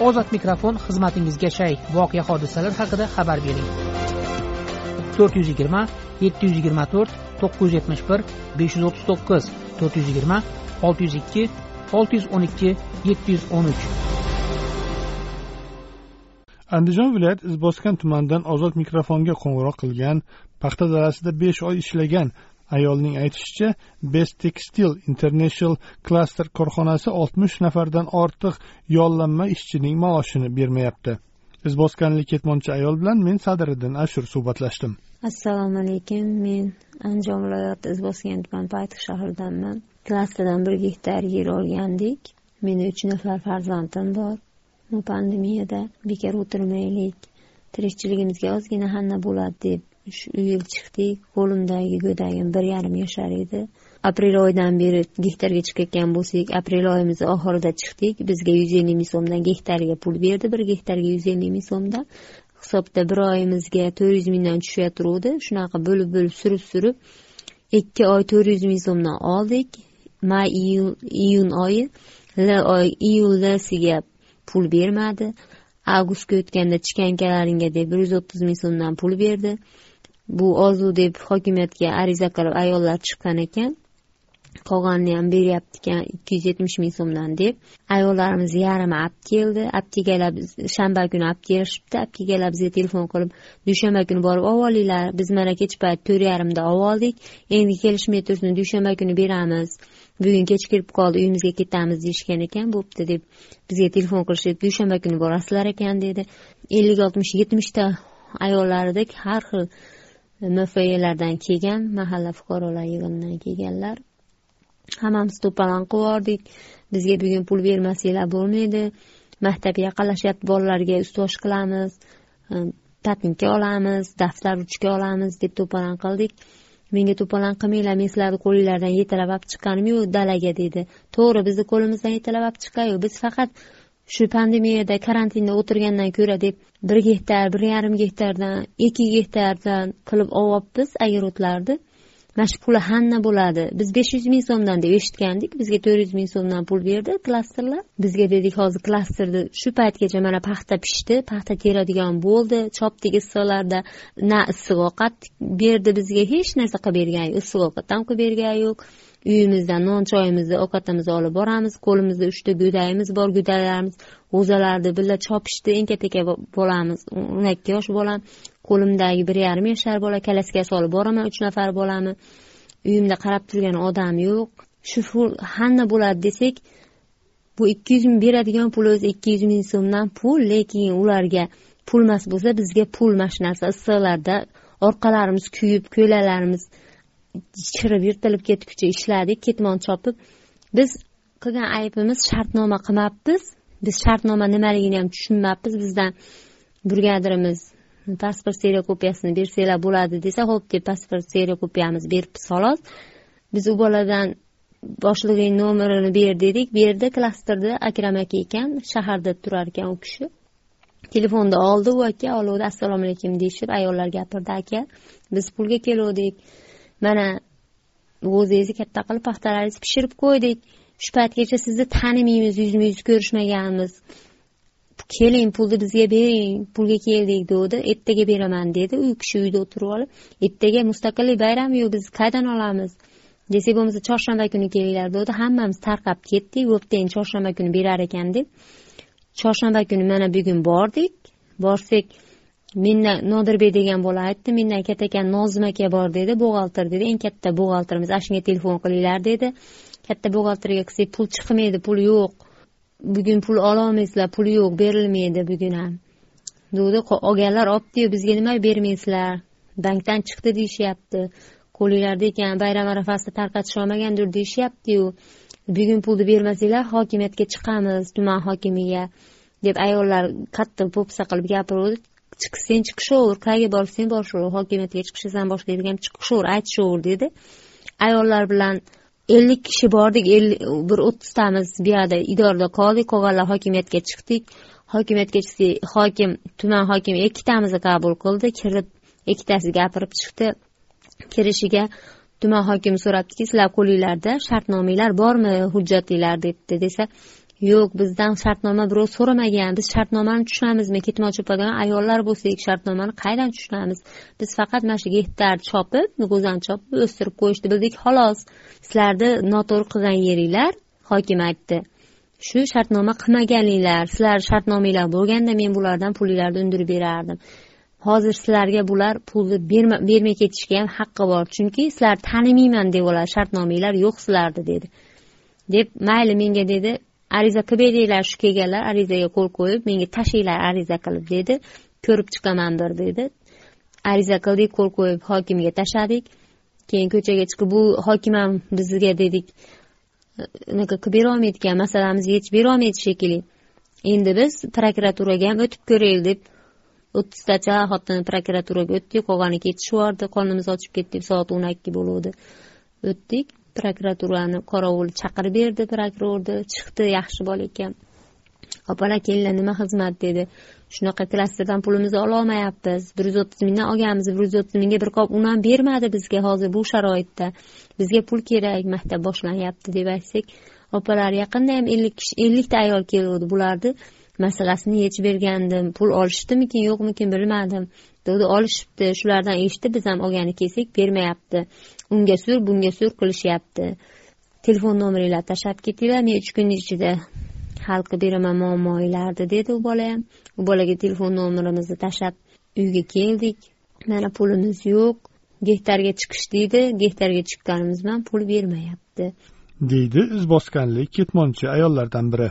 ozod mikrofon xizmatingizga shay. Voqea hodisalar haqida xabar bering. To'rt yuz yigirma yetti yuz yigirma to'rt to'qqiz yuz yetmish bir besh yuz o'ttiz to'qqiz to'rt yuz yigirma olti yuz ikki olti yuz o'n ikki yetti yuz o'n uch. Andijon viloyati izboskan tumanidan ozod mikrofonga qo'ng'iroq qilgan paxta dalasida besh oy ishlagan ayolning aytishicha best textil international klaster korxonasi oltmish nafardan ortiq yollanma ishchining maoshini bermayapti. Izboskanlik ketmonchi ayol bilan men sadiriddin ashur suhbatlashdim. Assalomu alaykum. Men andijon viloyati izboskan tuman paytix shahridanman. Klasterdan bir gektar yer olgandik. Meni uch nafar farzandim bor. Bu pandemiyada bekor o'tirmaylik. Tirikchiligimizga ozgina hanna bo'ladi deb shu yil chiqdik qo'limdagi go'dagim bir yarim yashar edi. Aprel oyidan beri gektarga chiqayotgan bo'lsak aprel oyimizni oxirida chiqdik. Bizga yuz ellik ming so'mdan gektarga pul berdi bir gektarga yuz ellik ming so'mdan. Hisobda bir oyimizga to'rt yuz mingdan tushaveruvdi shunaqa bo'lib bo'lib surib surib ikki oy to'rt yuz ming so'mdan oldik. May iyun oyi l oy iyullasiga pul bermadi. Avgustga o'tganda chikankalaringga deb bir yuz o'ttiz ming so'mdan pul berdi. Bu ozu deb hokimiyatga ariza qilib ayollar chiqqan ekan qolganini ham beryapti ekan ikki yuz yetmish ming so'mdan deb. Ayollarimiz yarmi olib keldi. Olib kelganlar shanba kuni olib kelishibdi. Olib kelganlar bizga telefon qilib dushanba kuni borib olib olinglar. Biz mana kech payt to'rt yarimda olib oldik. Endi kelishmay tursin dushanba kuni beramiz. Bugun kech kirib qoldi uyimizga ketamiz deyishgan ekan bo'pti deb bizga telefon qilishib dushanba kuni borasizlar ekan dedi. Ellik oltmish yetmishta ayollar edik. Har xil mfelardan kelgan mahalla fuqarolar yig'inidan kelganlar. Hammamiz to'polon qilib bizga bugun pul bermasanglar bo'lmaydi. Maktabga yaqinlashyapti bolalarga ustosh qilamiz tatinka olamiz daftar ruchka olamiz deb to'polon qildik. Menga to'polon qilmanglar men sizlarni qo'linglardan yetalab olib chiqqanim yo'q dalaga dedi. To'g'ri bizni qo'limizdan yetalab olib chiqqan yo'q biz faqat shu pandemiyada karantinda o'tirgandan ko'ra deb bir gektar bir yarim gektardan ikki gektardan qilib olyapmiz огородlarni mana shu puli hanna bo'ladi. Biz besh yuz ming so'mdan deb eshitgandik. Bizga to'rt yuz ming so'mdan pul berdi klasterlar. Bizga dedik hozir klasterni shu paytgacha mana paxta pishdi paxta teradigan bo'ldi. Chopdik issiqlarda. Na issiq ovqat berdi bizga. Hech narsa qilib bergani yo'q. Issiq ovqat ham qilib bergani yo'q. Uyimizdan non choyimizni ovqatimizni olib boramiz. Qo'limizda uchta go'dayimiz bor go'daklarimiz g'o'zalarni birga chopishdi. Enka teka bolamiz. O'n ikki yosh bolam. Qo'limdagi bir yarim yashar bola kalaska solib boraman. Uch nafar bolamni uyimda qarab turgan odam yo'q. Shu pul hanna bo'ladi desak bu ikki yuz ming beradigan pul o'zi ikki yuz ming so'mdan pul. Lekin ularga pulmas bo'lsa bizga pul mana shu narsa issiqlarda orqalarimiz kuyib ko'ylaklarimiz chirib yirtilib ketguncha ishladik ketmon chopib. Biz qilgan aybimiz shartnoma qilmabmiz biz shartnoma nimaligini ham tushunmabmiz bizdan brigadirimiz pasport seriya kopiyasini bersanglar bo'ladi desa ho'p deb pasport seriya kopiyamizni beribmiz xolos. Biz u boladan boshlig'ing nomerini ber dedik. Berdi klasterda akram aka ekan shaharda turar ekan u kishi. Telefonda oldi u aka oluvdi assalomu alaykum deyishib ayollar gapirdi aka biz pulga keluvdik. Mana o'zingizni katta qilib paxtalaringizni pishirib qo'ydik shu paytgacha sizni tanimaymiz yuzma yuz ko'rishmaganmiz. Keling pulni bizga bering pulga keldik degdi ertaga beraman dedi. U kishi uyda o'tirib olib ertaga mustaqillik bayrami yo'q biz qayerdan olamiz? Desak bo'lmasa chorshanba kuni kelinglar degdi hammamiz tarqab ketdik bo'pti endi chorshanba kuni berar ekan deb. Chorshanba kuni mana bugun bordik. Borsak menda nodirbek degan bola aytdi mendan katta ekan nozim aka bor dedi buxgalter dedi. Eng katta buxgalterimiz ana shunga telefon qilinglar dedi. Katta buxgalterga qilsak pul chiqmaydi pul yo'q. Bugun pul ololmaysizlar pul yo'q berilmaydi bugun ham. Degdi olganlar olibdiyu bizga nima bermaysizlar? Bankdan chiqdi deyishyapti. Qo'linglarda ekan bayram arafasida tarqatish olmagandir deyishyaptiyu. Bugun pulni bermasanglar hokimiyatga chiqamiz tuman hokimiga. Deb ayollar qattiq po'pisa qilib gapiruvdi. Chiqsang chiqishaver qayerga borsang borishaver hokimiyatga chiqishasan boshqalarga ham chiqishaver aytishaver dedi. Ayollar bilan ellik kishi bordik bir o'ttiztamiz buyoqda idorada qoldik qolganlar hokimiyatga chiqdik. Hokimiyatga chiqsak hokim tuman hokimi ikkitamizni qabul qildi kirib ikkitasi gapirib chiqdi. Kirishiga tuman hokimi so'rabdiki sizlar qo'linglarda shartnomanglar bormi hujjatinglar debdi desa yo'q bizdan shartnoma birov so'ramagan. Biz shartnomani tushunamizmi? Ketmon chopadigan ayollar bo'lsak shartnomani qayerdan tushunamiz? Biz faqat mana shu gektar chopib g'o'zani chopib o'stirib qo'yishni bildik xolos. Sizlarni noto'g'ri qilgan yeringlar hokim aytdi. Shu shartnoma qilmaganinglar sizlar shartnomanglar bo'lganda men bulardan pulinglarni undirib berardim. Hozir sizlarga bular pulni bermay ketishga ham haqqi bor chunki sizlarni tanimayman deb olar shartnomanglar yo'q sizlarni dedi. Deb mayli menga dedi. Ariza qilib beringlar shu kelganlar arizaga qo'l qo'yib menga tashlanglar ariza qilib dedi. Ko'rib chiqamandir dedi. Ariza qildik qo'l qo'yib hokimga tashladik. Keyin ko'chaga chiqib bu hokim ham bizga dedik unaqa qilib berolmaydi ekan masalamizni yechib berolmaydi shekilli. Endi biz prokuraturaga ham o'tib ko'raylik deb o'ttiztacha xotin prokuraturaga o'tdik. Qolgani ketishib yubordi qornimiz ochib ketdi soat o'n ikki bo'luvdi. O'tdik. Prokuraturani qorovul chaqirib berdi prokurorni. Chiqdi yaxshi bola ekan. Opalar kelinglar nima xizmat dedi. Shunaqa klasterdan pulimizni ololmayapmiz bir yuz o'ttiz mingdan olganmiz bir yuz o'ttiz mingga bir qop un ham bermadi bizga hozir bu sharoitda. Bizga pul kerak maktab boshlanyapti deb aytsak. Opalar yaqinda ham ellik kishi ellikta ayol keluvdi bularni masalasini yechib bergandim. Pul olishdimikin yo'qmikin bilmadim. Olishibdi. Shulardan eshitib biz ham olgani kelsak bermayapti. Unga sur bunga sur qilishyapti. Telefon nomeringlarni tashlab ketinglar men uch kun ichida. Hal qilib beraman muammoinglarni dedi u bola ham. U bolaga telefon nomerimizni tashlab uyga keldik. Mana pulimiz yo'q. Gektarga chiqish deydi gektarga chiqqanimiz bilan pul bermayapti. Deydi iz bosganlik ketmonchi ayollardan biri.